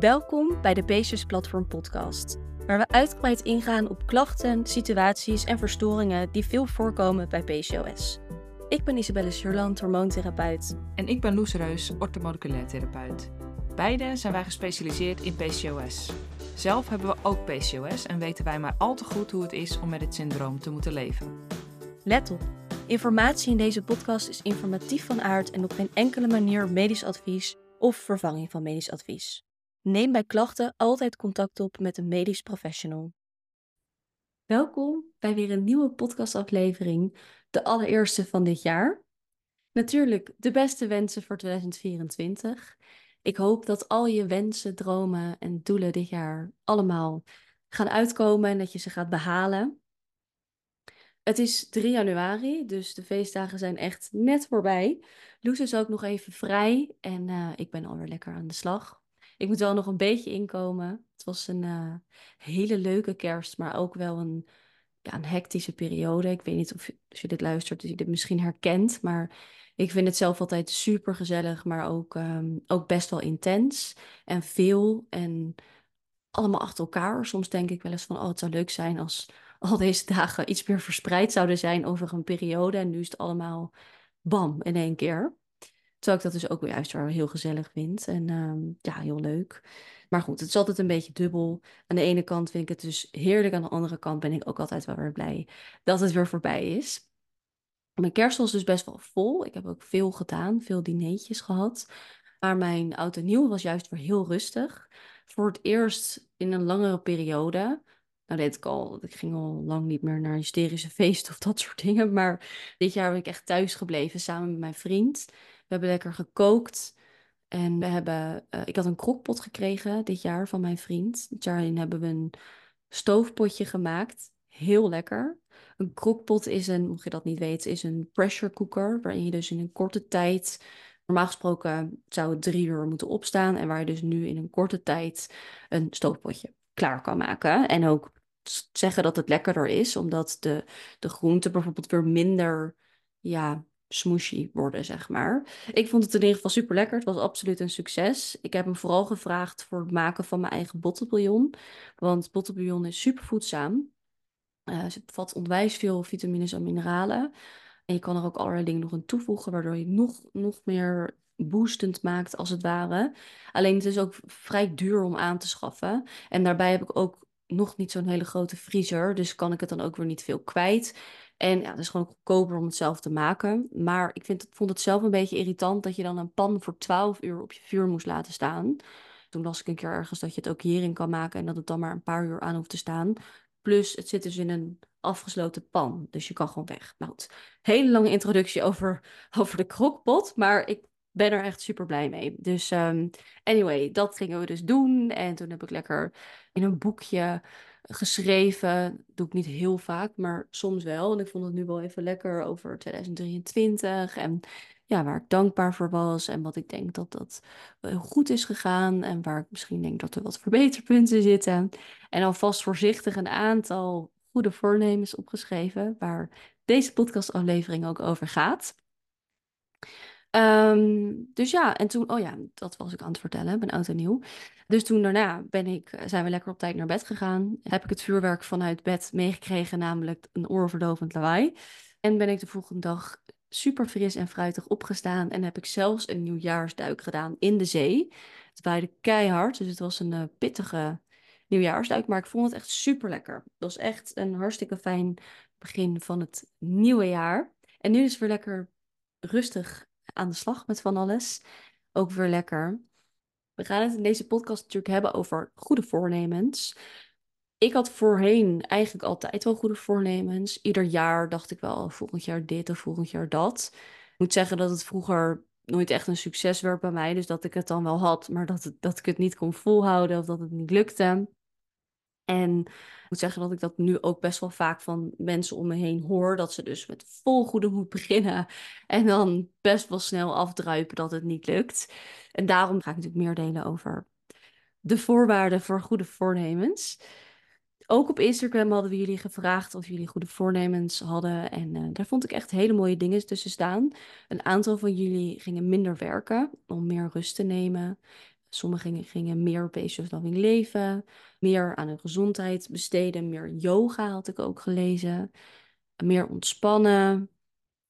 Welkom bij de Paces Platform Podcast, waar we uitgebreid ingaan op klachten, situaties en verstoringen die veel voorkomen bij PCOS. Ik ben Isabelle Surland, hormoontherapeut. En ik ben Loes Reus, orthomoleculair therapeut. Beide zijn wij gespecialiseerd in PCOS. Zelf hebben we ook PCOS en weten wij maar al te goed hoe het is om met het syndroom te moeten leven. Let op, informatie in deze podcast is informatief van aard en op geen enkele manier medisch advies of vervanging van medisch advies. Neem bij klachten altijd contact op met een medisch professional. Welkom bij weer een nieuwe podcastaflevering, de allereerste van dit jaar. Natuurlijk de beste wensen voor 2024. Ik hoop dat al je wensen, dromen en doelen dit jaar allemaal gaan uitkomen en dat je ze gaat behalen. Het is 3 januari, dus de feestdagen zijn echt net voorbij. Loes is ook nog even vrij en uh, ik ben alweer lekker aan de slag. Ik moet wel nog een beetje inkomen. Het was een uh, hele leuke kerst, maar ook wel een, ja, een hectische periode. Ik weet niet of als je dit luistert, dat je dit misschien herkent. Maar ik vind het zelf altijd super gezellig, maar ook, um, ook best wel intens. En veel en allemaal achter elkaar. Soms denk ik wel eens van, oh, het zou leuk zijn als al deze dagen iets meer verspreid zouden zijn over een periode. En nu is het allemaal bam in één keer. Terwijl ik dat dus ook weer juist wel heel gezellig vind. En ehm, ja, heel leuk. Maar goed, het is altijd een beetje dubbel. Aan de ene kant vind ik het dus heerlijk. Aan de andere kant ben ik ook altijd wel weer blij dat het weer voorbij is. Mijn kerst was dus best wel vol. Ik heb ook veel gedaan, veel dineetjes gehad. Maar mijn oud en nieuw was juist weer heel rustig. Voor het eerst in een langere periode. Nou, deed ik al, ik ging al lang niet meer naar hysterische feesten of dat soort dingen. Maar dit jaar ben ik echt thuis gebleven samen met mijn vriend. We hebben lekker gekookt. En we hebben, uh, ik had een krokpot gekregen dit jaar van mijn vriend. Daarin hebben we een stoofpotje gemaakt. Heel lekker. Een krokpot is een, mocht je dat niet weten, is een pressure cooker. Waarin je dus in een korte tijd, normaal gesproken zou het drie uur moeten opstaan. En waar je dus nu in een korte tijd een stoofpotje klaar kan maken. En ook zeggen dat het lekkerder is, omdat de, de groenten bijvoorbeeld weer minder ja, smooshy worden, zeg maar. Ik vond het in ieder geval super lekker. Het was absoluut een succes. Ik heb hem vooral gevraagd voor het maken van mijn eigen bottenbouillon. Want bottenbouillon is super voedzaam. Uh, het bevat onwijs veel vitamines en mineralen. En je kan er ook allerlei dingen nog aan toevoegen, waardoor je nog, nog meer boostend maakt, als het ware. Alleen het is ook vrij duur om aan te schaffen. En daarbij heb ik ook nog niet zo'n hele grote vriezer. Dus kan ik het dan ook weer niet veel kwijt. En ja, het is gewoon goedkoper om het zelf te maken. Maar ik vind, vond het zelf een beetje irritant dat je dan een pan voor 12 uur op je vuur moest laten staan. Toen las ik een keer ergens dat je het ook hierin kan maken en dat het dan maar een paar uur aan hoeft te staan. Plus, het zit dus in een afgesloten pan. Dus je kan gewoon weg. Nou hele lange introductie over, over de krokpot. Maar ik ben er echt super blij mee. Dus um, anyway, dat gingen we dus doen. En toen heb ik lekker in een boekje geschreven. doe ik niet heel vaak, maar soms wel. En ik vond het nu wel even lekker over 2023. En ja, waar ik dankbaar voor was. En wat ik denk dat dat heel goed is gegaan. En waar ik misschien denk dat er wat verbeterpunten zitten. En alvast voorzichtig een aantal goede voornemens opgeschreven. Waar deze podcastaflevering ook over gaat. Um, dus ja, en toen, oh ja, dat was ik aan het vertellen, ben oud en nieuw. Dus toen daarna ben ik, eh, zijn we lekker op tijd naar bed gegaan. Heb ik het vuurwerk vanuit bed meegekregen, namelijk een oorverdovend lawaai. En ben ik de volgende dag super fris en fruitig opgestaan. En heb ik zelfs een nieuwjaarsduik gedaan in de zee. Het waaide keihard, dus het was een uh, pittige nieuwjaarsduik. Maar ik vond het echt super lekker. Het was echt een hartstikke fijn begin van het nieuwe jaar. En nu is het weer lekker rustig aan de slag met van alles. Ook weer lekker. We gaan het in deze podcast natuurlijk hebben over goede voornemens. Ik had voorheen eigenlijk altijd wel goede voornemens. Ieder jaar dacht ik wel, volgend jaar dit of volgend jaar dat. Ik moet zeggen dat het vroeger nooit echt een succes werd bij mij. Dus dat ik het dan wel had, maar dat, dat ik het niet kon volhouden of dat het niet lukte. En moet zeggen dat ik dat nu ook best wel vaak van mensen om me heen hoor. Dat ze dus met vol goede moed beginnen. En dan best wel snel afdruipen dat het niet lukt. En daarom ga ik natuurlijk meer delen over de voorwaarden voor goede voornemens. Ook op Instagram hadden we jullie gevraagd of jullie goede voornemens hadden. En uh, daar vond ik echt hele mooie dingen tussen staan. Een aantal van jullie gingen minder werken om meer rust te nemen. Sommigen gingen meer PCOS-loving leven, meer aan hun gezondheid besteden, meer yoga had ik ook gelezen, meer ontspannen,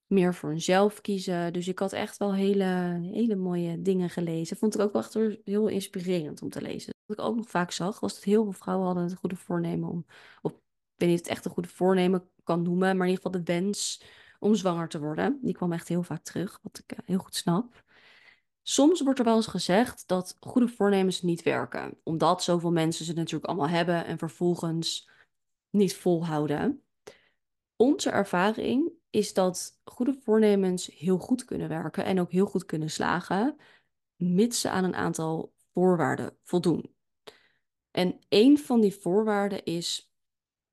meer voor hunzelf kiezen. Dus ik had echt wel hele, hele mooie dingen gelezen. Vond ik ook wel echt heel inspirerend om te lezen. Wat ik ook nog vaak zag, was dat heel veel vrouwen hadden het goede voornemen om, of ik weet niet of het echt een goede voornemen kan noemen, maar in ieder geval de wens om zwanger te worden. Die kwam echt heel vaak terug, wat ik eh, heel goed snap. Soms wordt er wel eens gezegd dat goede voornemens niet werken, omdat zoveel mensen ze natuurlijk allemaal hebben en vervolgens niet volhouden. Onze ervaring is dat goede voornemens heel goed kunnen werken en ook heel goed kunnen slagen, mits ze aan een aantal voorwaarden voldoen. En een van die voorwaarden is,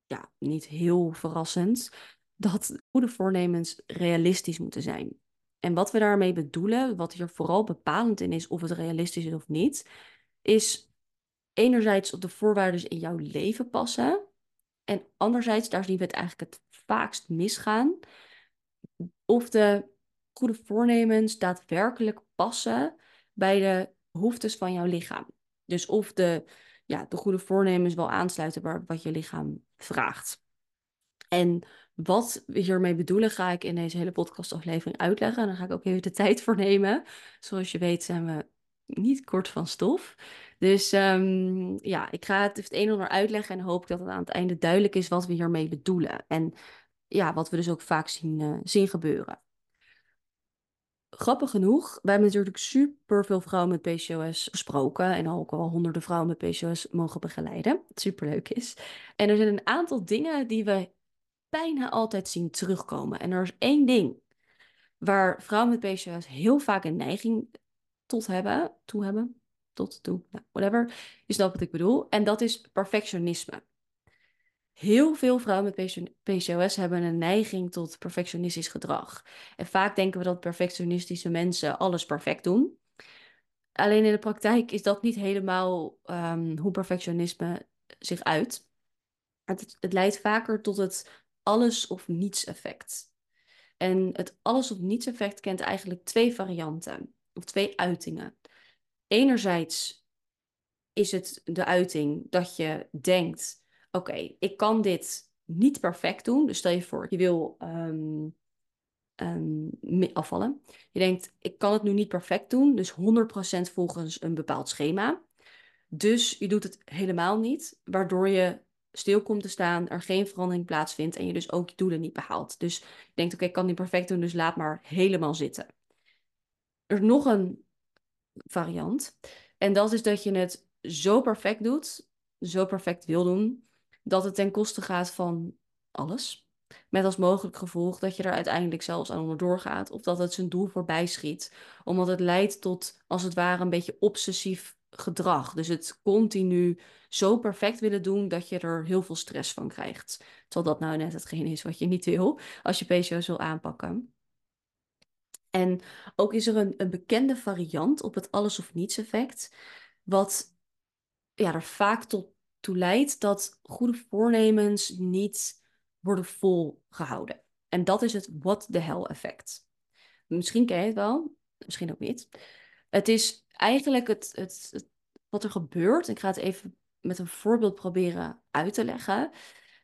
ja, niet heel verrassend, dat goede voornemens realistisch moeten zijn. En wat we daarmee bedoelen, wat hier vooral bepalend in is of het realistisch is of niet, is enerzijds op de voorwaarden in jouw leven passen. En anderzijds, daar zien we het eigenlijk het vaakst misgaan, of de goede voornemens daadwerkelijk passen bij de behoeftes van jouw lichaam. Dus of de, ja, de goede voornemens wel aansluiten bij wat je lichaam vraagt. En wat we hiermee bedoelen, ga ik in deze hele podcastaflevering uitleggen. En daar ga ik ook even de tijd voor nemen. Zoals je weet zijn we niet kort van stof. Dus um, ja, ik ga het het een en ander uitleggen en hoop dat het aan het einde duidelijk is wat we hiermee bedoelen. En ja, wat we dus ook vaak zien, zien gebeuren. Grappig genoeg, wij hebben natuurlijk super veel vrouwen met PCOS gesproken en ook al honderden vrouwen met PCOS mogen begeleiden. Wat superleuk is. En er zijn een aantal dingen die we bijna altijd zien terugkomen. En er is één ding waar vrouwen met PCOS heel vaak een neiging tot hebben, toe hebben, tot, toe, nou, whatever. Je snapt wat ik bedoel. En dat is perfectionisme. Heel veel vrouwen met PCOS hebben een neiging tot perfectionistisch gedrag. En vaak denken we dat perfectionistische mensen alles perfect doen. Alleen in de praktijk is dat niet helemaal um, hoe perfectionisme zich uit. Het, het leidt vaker tot het alles of niets effect. En het alles of niets effect kent eigenlijk twee varianten of twee uitingen. Enerzijds is het de uiting dat je denkt: oké, ik kan dit niet perfect doen. Dus stel je voor, je wil um, um, afvallen. Je denkt: ik kan het nu niet perfect doen, dus 100% volgens een bepaald schema. Dus je doet het helemaal niet, waardoor je stil komt te staan, er geen verandering plaatsvindt en je dus ook je doelen niet behaalt. Dus je denkt, oké, ik kan niet perfect doen, dus laat maar helemaal zitten. Er is nog een variant en dat is dat je het zo perfect doet, zo perfect wil doen, dat het ten koste gaat van alles. Met als mogelijk gevolg dat je er uiteindelijk zelfs aan onderdoor gaat of dat het zijn doel voorbij schiet. Omdat het leidt tot, als het ware, een beetje obsessief gedrag. Dus het continu zo perfect willen doen dat je er heel veel stress van krijgt. Terwijl dat nou net hetgeen is wat je niet wil als je PCOS wil aanpakken. En ook is er een, een bekende variant op het alles of niets effect, wat ja, er vaak tot toe leidt dat goede voornemens niet worden volgehouden. En dat is het what the hell effect. Misschien ken je het wel, misschien ook niet. Het is eigenlijk het, het, wat er gebeurt. Ik ga het even met een voorbeeld proberen uit te leggen.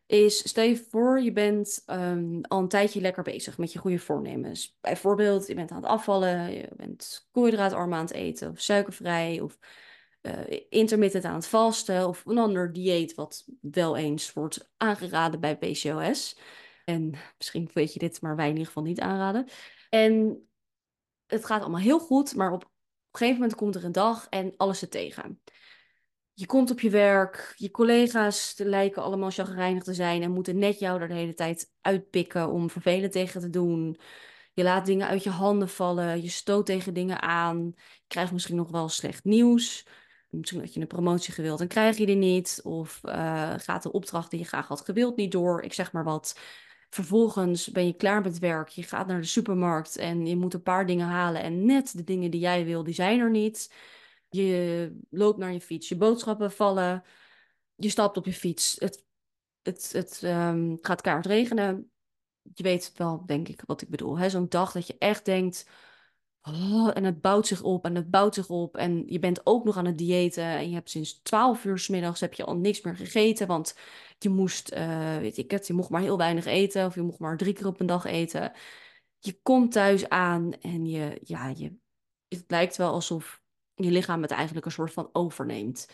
Is stel je voor, je bent um, al een tijdje lekker bezig met je goede voornemens. Bijvoorbeeld, je bent aan het afvallen, je bent koolhydraatarm aan het eten, of suikervrij, of uh, intermittent aan het vasten, of een ander dieet wat wel eens wordt aangeraden bij PCOS. En misschien weet je dit, maar wij in ieder geval niet aanraden. En het gaat allemaal heel goed, maar op een gegeven moment komt er een dag en alles er tegen. Je komt op je werk, je collega's lijken allemaal chagrijnig te zijn en moeten net jou er de hele tijd uitpikken om vervelend tegen te doen. Je laat dingen uit je handen vallen, je stoot tegen dingen aan, je krijgt misschien nog wel slecht nieuws. Misschien dat je een promotie gewild en krijg je die niet. Of uh, gaat de opdracht die je graag had gewild niet door. Ik zeg maar wat. Vervolgens ben je klaar met werk. Je gaat naar de supermarkt en je moet een paar dingen halen. En net de dingen die jij wil, die zijn er niet. Je loopt naar je fiets. Je boodschappen vallen. Je stapt op je fiets. Het, het, het um, gaat kaart regenen. Je weet wel, denk ik, wat ik bedoel. Zo'n dag dat je echt denkt... Oh, en het bouwt zich op en het bouwt zich op. En je bent ook nog aan het diëten. En je hebt sinds 12 uur s middags heb je al niks meer gegeten. Want je moest, uh, weet ik het, je mocht maar heel weinig eten. Of je mocht maar drie keer op een dag eten. Je komt thuis aan en je, ja, je, het lijkt wel alsof je lichaam het eigenlijk een soort van overneemt.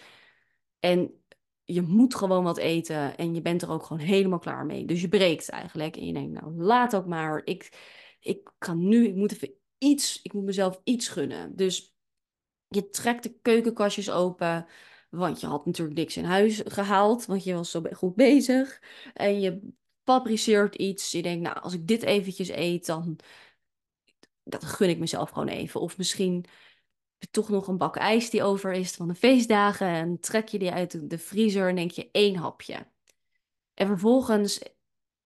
En je moet gewoon wat eten en je bent er ook gewoon helemaal klaar mee. Dus je breekt eigenlijk en je denkt, nou laat ook maar. Ik, ik kan nu, ik moet even iets, ik moet mezelf iets gunnen. Dus je trekt de keukenkastjes open, want je had natuurlijk niks in huis gehaald, want je was zo goed bezig. En je fabriceert iets. Je denkt, nou, als ik dit eventjes eet, dan dat gun ik mezelf gewoon even. Of misschien toch nog een bak ijs die over is van de feestdagen. En trek je die uit de vriezer en denk je één hapje. En vervolgens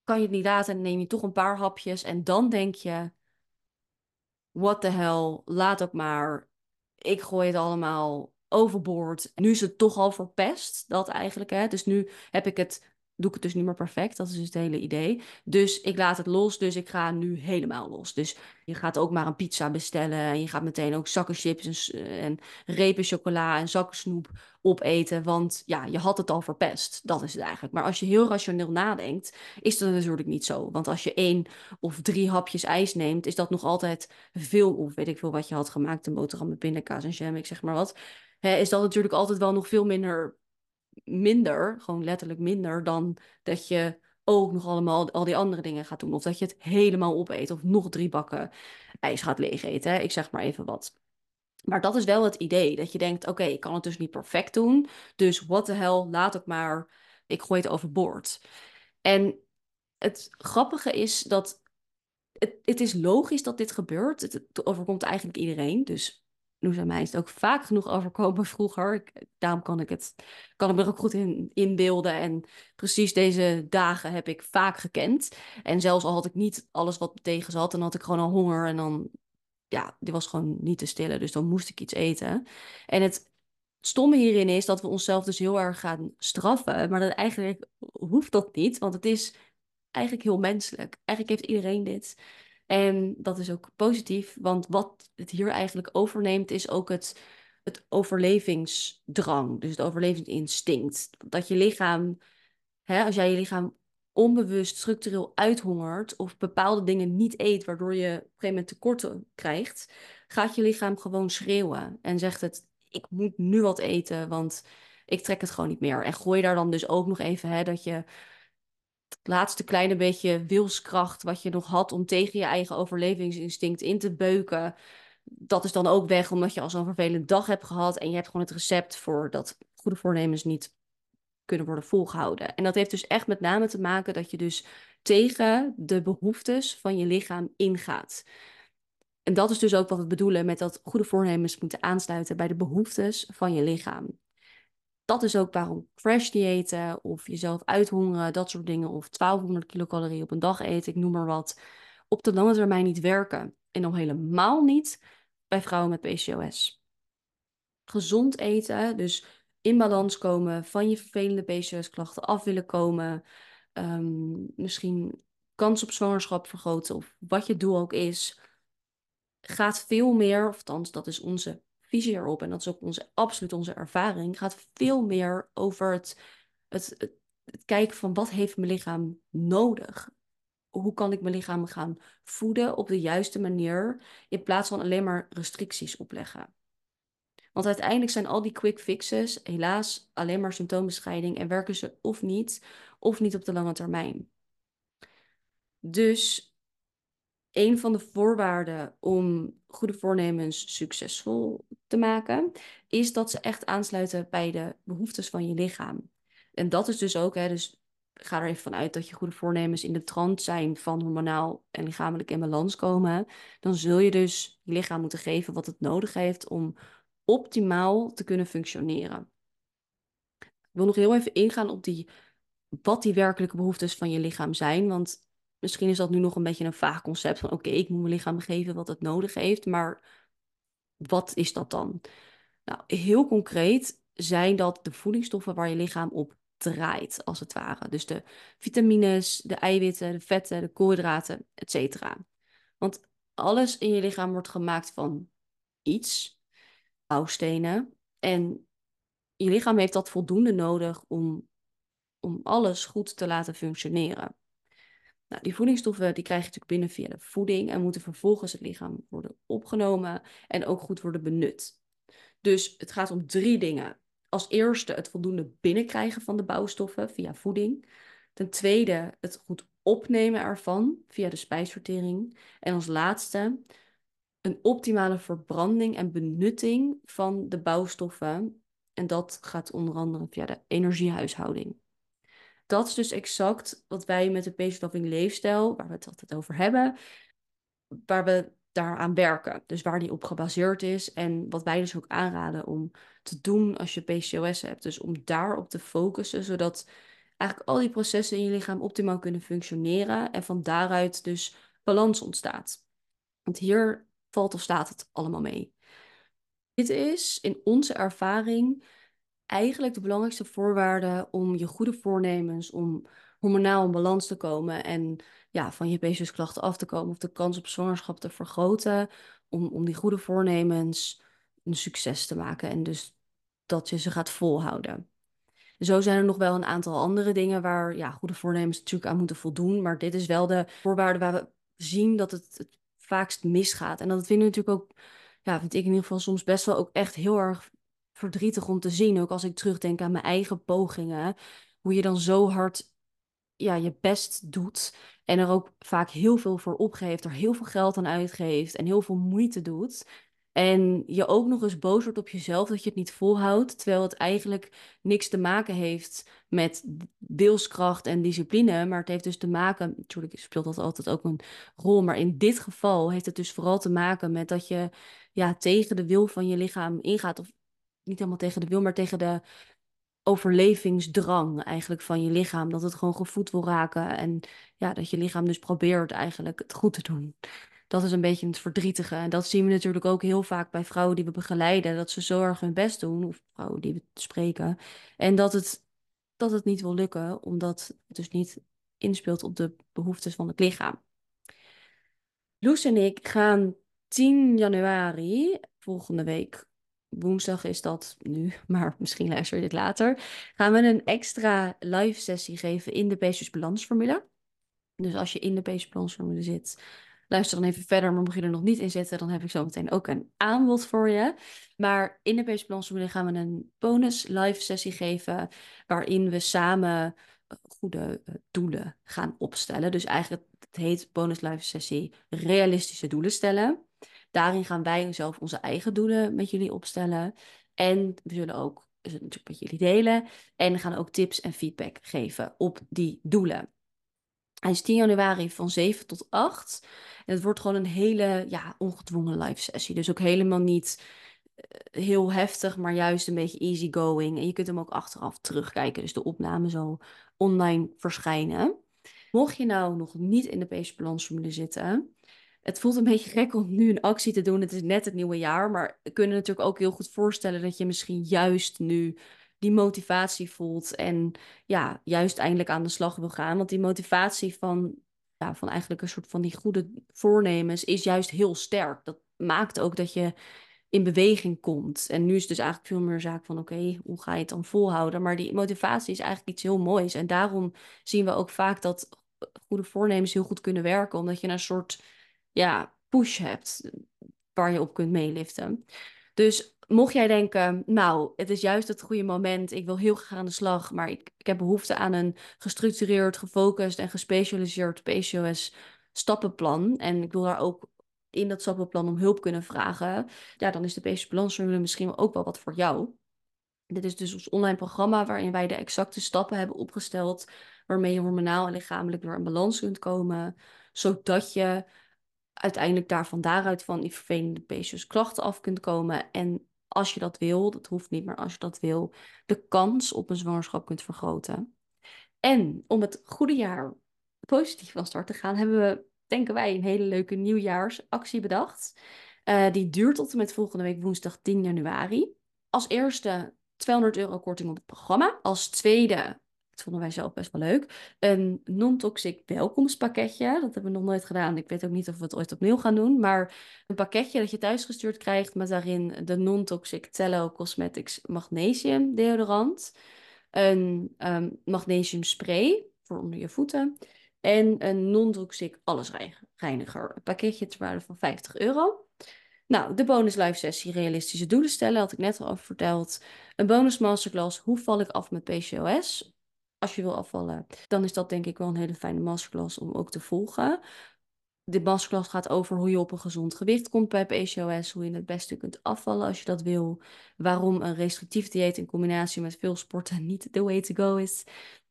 kan je het niet laten en neem je toch een paar hapjes. En dan denk je, what the hell, laat ook maar. Ik gooi het allemaal overboord. Nu is het toch al verpest, dat eigenlijk. Hè? Dus nu heb ik het doe ik het dus niet meer perfect. Dat is dus het hele idee. Dus ik laat het los, dus ik ga nu helemaal los. Dus je gaat ook maar een pizza bestellen en je gaat meteen ook zakken chips en, en repen chocola en zakken snoep opeten, want ja, je had het al verpest. Dat is het eigenlijk. Maar als je heel rationeel nadenkt, is dat natuurlijk niet zo. Want als je één of drie hapjes ijs neemt, is dat nog altijd veel, of weet ik veel wat je had gemaakt, een boterham met pindakaas en jam, ik zeg maar wat. is dat natuurlijk altijd wel nog veel minder minder, gewoon letterlijk minder, dan dat je ook nog allemaal al die andere dingen gaat doen. Of dat je het helemaal opeet of nog drie bakken ijs gaat leegeten. Hè? Ik zeg maar even wat. Maar dat is wel het idee, dat je denkt, oké, ik kan het dus niet perfect doen. Dus what the hell, laat ik maar, ik gooi het overboord. En het grappige is dat het, het is logisch dat dit gebeurt. Het, het overkomt eigenlijk iedereen. Dus Noes en mij is het ook vaak genoeg overkomen vroeger. Ik, daarom kan ik, het, kan ik me er ook goed in inbeelden. En precies deze dagen heb ik vaak gekend. En zelfs al had ik niet alles wat me tegen zat, dan had ik gewoon al honger. En dan, ja, die was gewoon niet te stillen. Dus dan moest ik iets eten. En het stomme hierin is dat we onszelf dus heel erg gaan straffen. Maar dat eigenlijk hoeft dat niet, want het is eigenlijk heel menselijk. Eigenlijk heeft iedereen dit. En dat is ook positief, want wat het hier eigenlijk overneemt, is ook het, het overlevingsdrang, dus het overlevingsinstinct. Dat je lichaam, hè, als jij je lichaam onbewust structureel uithongert of bepaalde dingen niet eet, waardoor je op een gegeven moment tekorten krijgt, gaat je lichaam gewoon schreeuwen en zegt het: Ik moet nu wat eten, want ik trek het gewoon niet meer. En gooi daar dan dus ook nog even hè, dat je laatste kleine beetje wilskracht wat je nog had om tegen je eigen overlevingsinstinct in te beuken, dat is dan ook weg omdat je al zo'n vervelende dag hebt gehad en je hebt gewoon het recept voor dat goede voornemens niet kunnen worden volgehouden. En dat heeft dus echt met name te maken dat je dus tegen de behoeftes van je lichaam ingaat. En dat is dus ook wat we bedoelen met dat goede voornemens moeten aansluiten bij de behoeftes van je lichaam dat is ook waarom crash diëten of jezelf uithongeren, dat soort dingen, of 1200 kilocalorieën op een dag eten, ik noem maar wat, op de lange termijn niet werken. En al helemaal niet bij vrouwen met PCOS. Gezond eten, dus in balans komen, van je vervelende PCOS-klachten af willen komen, um, misschien kans op zwangerschap vergroten of wat je doel ook is, gaat veel meer, of althans dat is onze visie erop, en dat is ook onze, absoluut onze ervaring, gaat veel meer over het, het, het, het kijken van wat heeft mijn lichaam nodig? Hoe kan ik mijn lichaam gaan voeden op de juiste manier, in plaats van alleen maar restricties opleggen? Want uiteindelijk zijn al die quick fixes helaas alleen maar symptoombescheiding en werken ze of niet, of niet op de lange termijn. Dus een van de voorwaarden om goede voornemens succesvol te maken, is dat ze echt aansluiten bij de behoeftes van je lichaam. En dat is dus ook, hè, dus ga er even vanuit dat je goede voornemens in de trant zijn van hormonaal en lichamelijk in balans komen. Dan zul je dus je lichaam moeten geven wat het nodig heeft om optimaal te kunnen functioneren. Ik wil nog heel even ingaan op die, wat die werkelijke behoeftes van je lichaam zijn. Want Misschien is dat nu nog een beetje een vaag concept van oké, ik moet mijn lichaam geven wat het nodig heeft, maar wat is dat dan? Nou, heel concreet zijn dat de voedingsstoffen waar je lichaam op draait, als het ware. Dus de vitamines, de eiwitten, de vetten, de koolhydraten, etc. Want alles in je lichaam wordt gemaakt van iets, bouwstenen. En je lichaam heeft dat voldoende nodig om, om alles goed te laten functioneren. Nou, die voedingsstoffen die krijg je natuurlijk binnen via de voeding en moeten vervolgens het lichaam worden opgenomen en ook goed worden benut. Dus het gaat om drie dingen. Als eerste het voldoende binnenkrijgen van de bouwstoffen via voeding. Ten tweede het goed opnemen ervan via de spijsvertering. En als laatste een optimale verbranding en benutting van de bouwstoffen. En dat gaat onder andere via de energiehuishouding. Dat is dus exact wat wij met de Pace leefstijl, waar we het altijd over hebben, waar we daaraan werken. Dus waar die op gebaseerd is en wat wij dus ook aanraden om te doen als je PCOS hebt. Dus om daarop te focussen, zodat eigenlijk al die processen in je lichaam optimaal kunnen functioneren en van daaruit dus balans ontstaat. Want hier valt of staat het allemaal mee. Dit is in onze ervaring eigenlijk de belangrijkste voorwaarde om je goede voornemens, om hormonaal in balans te komen en ja, van je PCOS-klachten af te komen of de kans op zwangerschap te vergroten, om, om die goede voornemens een succes te maken en dus dat je ze gaat volhouden. Zo zijn er nog wel een aantal andere dingen waar ja, goede voornemens natuurlijk aan moeten voldoen, maar dit is wel de voorwaarde waar we zien dat het, het vaakst misgaat. En dat vinden natuurlijk ook, ja, vind ik in ieder geval soms best wel ook echt heel erg verdrietig om te zien. Ook als ik terugdenk aan mijn eigen pogingen. Hoe je dan zo hard ja, je best doet. En er ook vaak heel veel voor opgeeft. Er heel veel geld aan uitgeeft. En heel veel moeite doet. En je ook nog eens boos wordt op jezelf dat je het niet volhoudt. Terwijl het eigenlijk niks te maken heeft met wilskracht en discipline. Maar het heeft dus te maken. Natuurlijk speelt dat altijd ook een rol. Maar in dit geval heeft het dus vooral te maken met dat je ja, tegen de wil van je lichaam ingaat. Of niet helemaal tegen de wil, maar tegen de overlevingsdrang eigenlijk van je lichaam. Dat het gewoon gevoed wil raken. En ja, dat je lichaam dus probeert eigenlijk het goed te doen. Dat is een beetje het verdrietige. En dat zien we natuurlijk ook heel vaak bij vrouwen die we begeleiden. Dat ze zo erg hun best doen, of vrouwen die we spreken. En dat het, dat het niet wil lukken, omdat het dus niet inspeelt op de behoeftes van het lichaam. Loes en ik gaan 10 januari, volgende week, woensdag is dat nu, maar misschien luister je dit later, gaan we een extra live sessie geven in de Paces Balansformule. Dus als je in de Paces Balansformule zit, luister dan even verder. Maar mocht je er nog niet in zitten, dan heb ik zo meteen ook een aanbod voor je. Maar in de Paces Balansformule gaan we een bonus live sessie geven, waarin we samen eh, goede eh, doelen gaan opstellen. Dus eigenlijk, het heet bonus live sessie realistische doelen stellen. Daarin gaan wij zelf onze eigen doelen met jullie opstellen. En we zullen ook het natuurlijk met jullie delen. En gaan ook tips en feedback geven op die doelen. Hij is 10 januari van 7 tot 8. En het wordt gewoon een hele ja, ongedwongen live sessie. Dus ook helemaal niet eh, heel heftig, maar juist een beetje easygoing. En je kunt hem ook achteraf terugkijken. Dus de opname zal online verschijnen. Mocht je nou nog niet in de Pace Balansformule zitten, het voelt een beetje gek om nu een actie te doen. Het is net het nieuwe jaar, maar we kunnen natuurlijk ook heel goed voorstellen dat je misschien juist nu die motivatie voelt en ja, juist eindelijk aan de slag wil gaan. Want die motivatie van, ja, van eigenlijk een soort van die goede voornemens is juist heel sterk. Dat maakt ook dat je in beweging komt. En nu is het dus eigenlijk veel meer zaak van oké, hoe ga je het dan volhouden? Maar die motivatie is eigenlijk iets heel moois. En daarom zien we ook vaak dat goede voornemens heel goed kunnen werken, omdat je een soort ja, push hebt waar je op kunt meeliften. Dus mocht jij denken, nou, het is juist het goede moment, ik wil heel graag aan de slag, maar ik, ik heb behoefte aan een gestructureerd, gefocust en gespecialiseerd PCOS stappenplan. En ik wil daar ook in dat stappenplan om hulp kunnen vragen. Ja, dan is de PCOS balansformule misschien ook wel wat voor jou. Dit is dus ons online programma waarin wij de exacte stappen hebben opgesteld waarmee je hormonaal en lichamelijk weer in balans kunt komen, zodat je uiteindelijk daar van daaruit van die vervelende PCOS klachten af kunt komen. En als je dat wil, dat hoeft niet, maar als je dat wil, de kans op een zwangerschap kunt vergroten. En om het goede jaar positief van start te gaan, hebben we, denken wij, een hele leuke nieuwjaarsactie bedacht. Uh, die duurt tot en met volgende week woensdag 10 januari. Als eerste 200 euro korting op het programma. Als tweede Dat vonden wij zelf best wel leuk. Een non-toxic welkomstpakketje. Dat hebben we nog nooit gedaan. Ik weet ook niet of we het ooit opnieuw gaan doen. Maar een pakketje dat je thuisgestuurd krijgt met daarin de non-toxic Tello Cosmetics Magnesium deodorant. Een um, magnesium spray voor onder je voeten. En een non-toxic allesreiniger. Een pakketje ter waarde van 50 euro. Nou, de bonus live sessie realistische doelen stellen, had ik net al over verteld. Een bonus masterclass, hoe val ik af met PCOS? Als je wil afvallen, dan is dat denk ik wel een hele fijne masterclass om ook te volgen. De masterclass gaat over hoe je op een gezond gewicht komt bij PCOS, hoe je het beste kunt afvallen als je dat wil, waarom een restrictief dieet in combinatie met veel sporten niet the way to go is,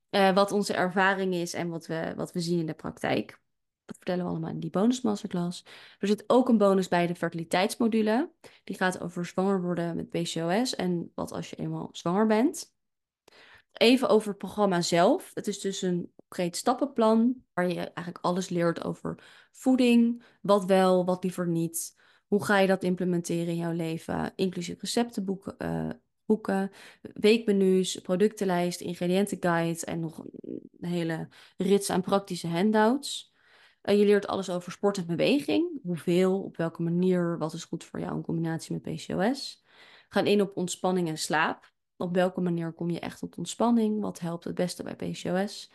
uh, wat onze ervaring is en wat we, wat we zien in de praktijk. Dat vertellen we allemaal in die bonus masterclass. Er zit ook een bonus bij de fertiliteitsmodule. Die gaat over zwanger worden met PCOS en wat als je eenmaal zwanger bent. Even over het programma zelf. Het is dus een concreet stappenplan waar je eigenlijk alles leert over voeding, wat wel, wat liever niet. Hoe ga je dat implementeren in jouw leven, inclusief receptenboeken, uh, boeken, weekmenu's, productenlijst, ingrediëntenguide en nog een hele rits aan praktische handouts. Je leert alles over sport en beweging. Hoeveel, op welke manier, wat is goed voor jou in combinatie met PCOS. Gaan in op ontspanning en slaap. Op welke manier kom je echt tot ontspanning? Wat helpt het beste bij PCOS?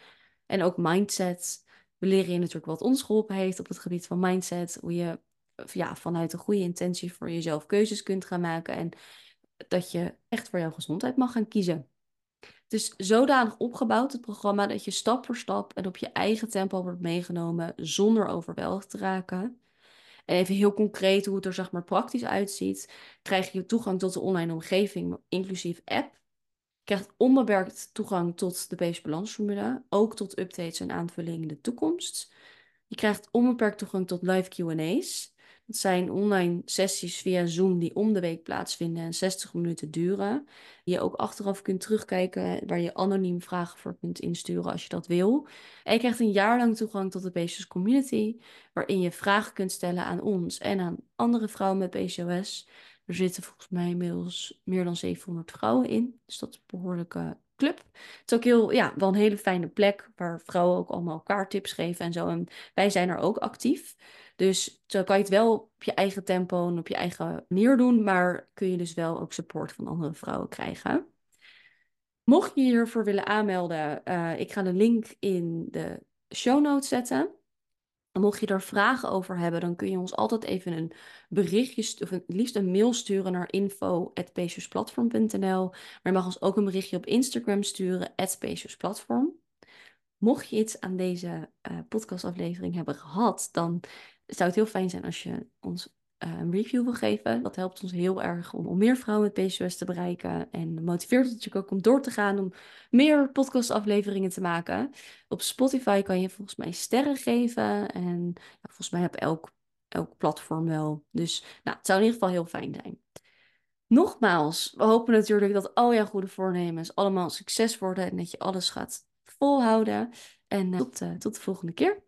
En ook mindset. We leren je natuurlijk wat ons geholpen heeft op het gebied van mindset. Hoe je ja, vanuit een goede intentie voor jezelf keuzes kunt gaan maken. En dat je echt voor jouw gezondheid mag gaan kiezen. Het is zodanig opgebouwd, het programma, dat je stap voor stap en op je eigen tempo wordt meegenomen zonder overweldigd te raken. En even heel concreet hoe het er zeg maar praktisch uitziet, krijg je toegang tot de online omgeving, inclusief app. Je krijgt onbeperkt toegang tot de Base Balansformule, ook tot updates en aanvullingen in de toekomst. Je krijgt onbeperkt toegang tot live Q&A's. Dat zijn online sessies via Zoom die om de week plaatsvinden en 60 minuten duren. Die je ook achteraf kunt terugkijken, waar je anoniem vragen voor kunt insturen als je dat wil. En je krijgt een jaar lang toegang tot de PCOS community, waarin je vragen kunt stellen aan ons en aan andere vrouwen met PCOS. Er zitten volgens mij inmiddels meer dan 700 vrouwen in, dus dat is behoorlijke club. Het is ook heel, ja, wel een hele fijne plek waar vrouwen ook allemaal elkaar tips geven en zo. En wij zijn er ook actief. Dus zo kan je het wel op je eigen tempo en op je eigen manier doen, maar kun je dus wel ook support van andere vrouwen krijgen. Mocht je hiervoor willen aanmelden, uh, ik ga de link in de show notes zetten. Mocht je er vragen over hebben, dan kun je ons altijd even een berichtje, of het liefst een mail sturen naar info.speciusplatform.nl. Maar je mag ons ook een berichtje op Instagram sturen, @speciusplatform. Mocht je iets aan deze uh, podcastaflevering hebben gehad, dan zou het heel fijn zijn als je ons een review wil geven. Dat helpt ons heel erg om, om meer vrouwen met PCOS te bereiken. En motiveert natuurlijk ook om door te gaan, om meer podcastafleveringen te maken. Op Spotify kan je volgens mij sterren geven. En volgens mij heb elk, elk platform wel. Dus nou, het zou in ieder geval heel fijn zijn. Nogmaals, we hopen natuurlijk dat al jouw goede voornemens allemaal succes worden en dat je alles gaat volhouden. En uh, tot, uh, tot de volgende keer.